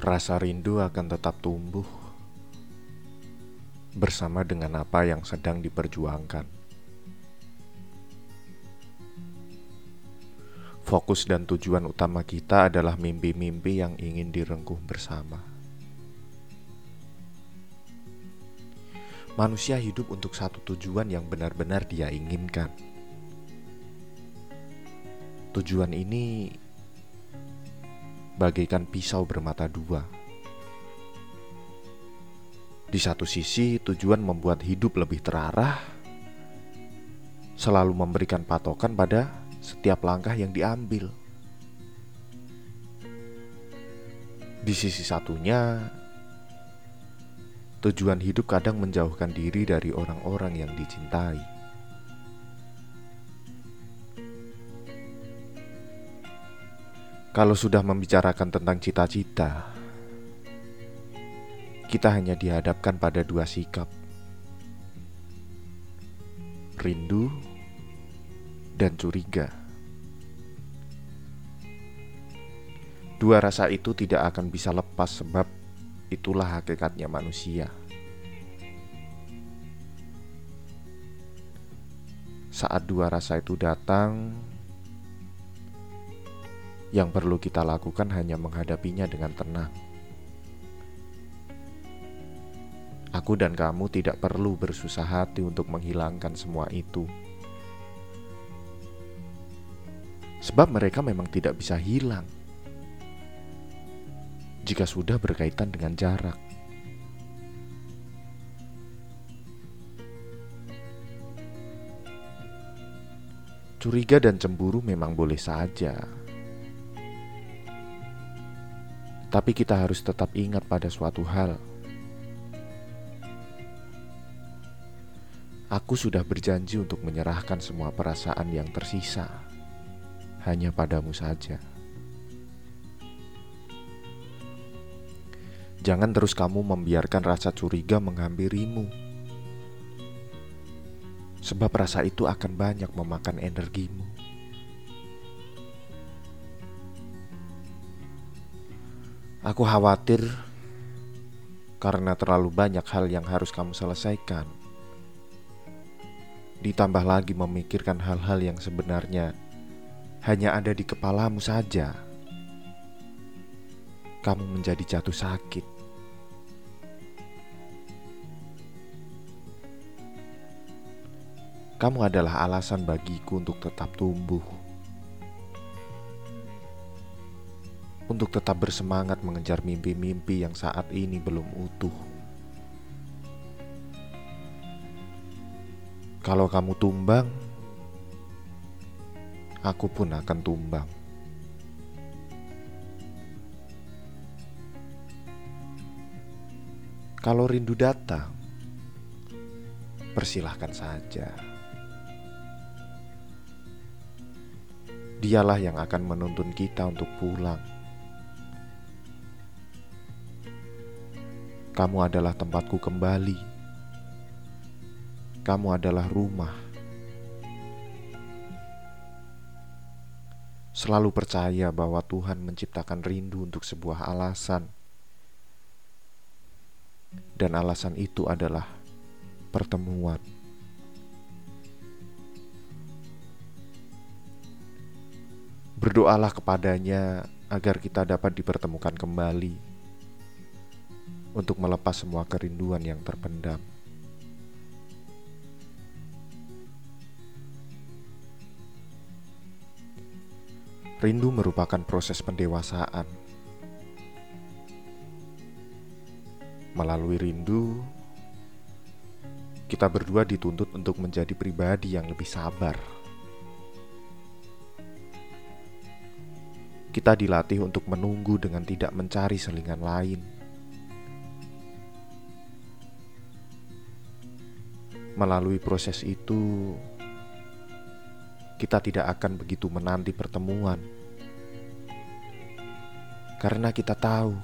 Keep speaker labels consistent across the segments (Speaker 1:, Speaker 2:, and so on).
Speaker 1: Rasa rindu akan tetap tumbuh bersama dengan apa yang sedang diperjuangkan. Fokus dan tujuan utama kita adalah mimpi-mimpi yang ingin direngkuh bersama. Manusia hidup untuk satu tujuan yang benar-benar dia inginkan. Tujuan ini bagaikan pisau bermata dua. Di satu sisi, tujuan membuat hidup lebih terarah, selalu memberikan patokan pada setiap langkah yang diambil. Di sisi satunya, tujuan hidup kadang menjauhkan diri dari orang-orang yang dicintai. Kalau sudah membicarakan tentang cita-cita, kita hanya dihadapkan pada dua sikap: rindu dan curiga. Dua rasa itu tidak akan bisa lepas, sebab itulah hakikatnya manusia. Saat dua rasa itu datang, yang perlu kita lakukan hanya menghadapinya dengan tenang. Aku dan kamu tidak perlu bersusah hati untuk menghilangkan semua itu, sebab mereka memang tidak bisa hilang jika sudah berkaitan dengan jarak. Curiga dan cemburu memang boleh saja Tapi kita harus tetap ingat pada suatu hal. Aku sudah berjanji untuk menyerahkan semua perasaan yang tersisa hanya padamu saja. Jangan terus kamu membiarkan rasa curiga menghampirimu, sebab rasa itu akan banyak memakan energimu. Aku khawatir karena terlalu banyak hal yang harus kamu selesaikan. Ditambah lagi memikirkan hal-hal yang sebenarnya hanya ada di kepalamu saja. Kamu menjadi jatuh sakit. Kamu adalah alasan bagiku untuk tetap tumbuh. Untuk tetap bersemangat mengejar mimpi-mimpi yang saat ini belum utuh. Kalau kamu tumbang, aku pun akan tumbang. Kalau rindu datang, persilahkan saja. Dialah yang akan menuntun kita untuk pulang. Kamu adalah tempatku kembali. Kamu adalah rumah. Selalu percaya bahwa Tuhan menciptakan rindu untuk sebuah alasan, dan alasan itu adalah pertemuan. Berdoalah kepadanya agar kita dapat dipertemukan kembali untuk melepas semua kerinduan yang terpendam. Rindu merupakan proses pendewasaan. Melalui rindu, kita berdua dituntut untuk menjadi pribadi yang lebih sabar. Kita dilatih untuk menunggu dengan tidak mencari selingan lain Melalui proses itu, kita tidak akan begitu menanti pertemuan karena kita tahu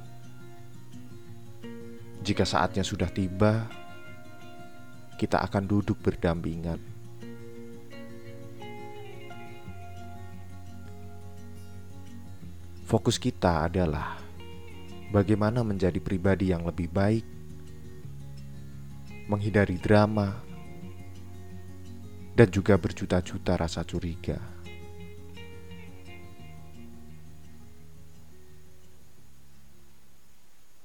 Speaker 1: jika saatnya sudah tiba, kita akan duduk berdampingan. Fokus kita adalah bagaimana menjadi pribadi yang lebih baik, menghindari drama, dan juga berjuta-juta rasa curiga.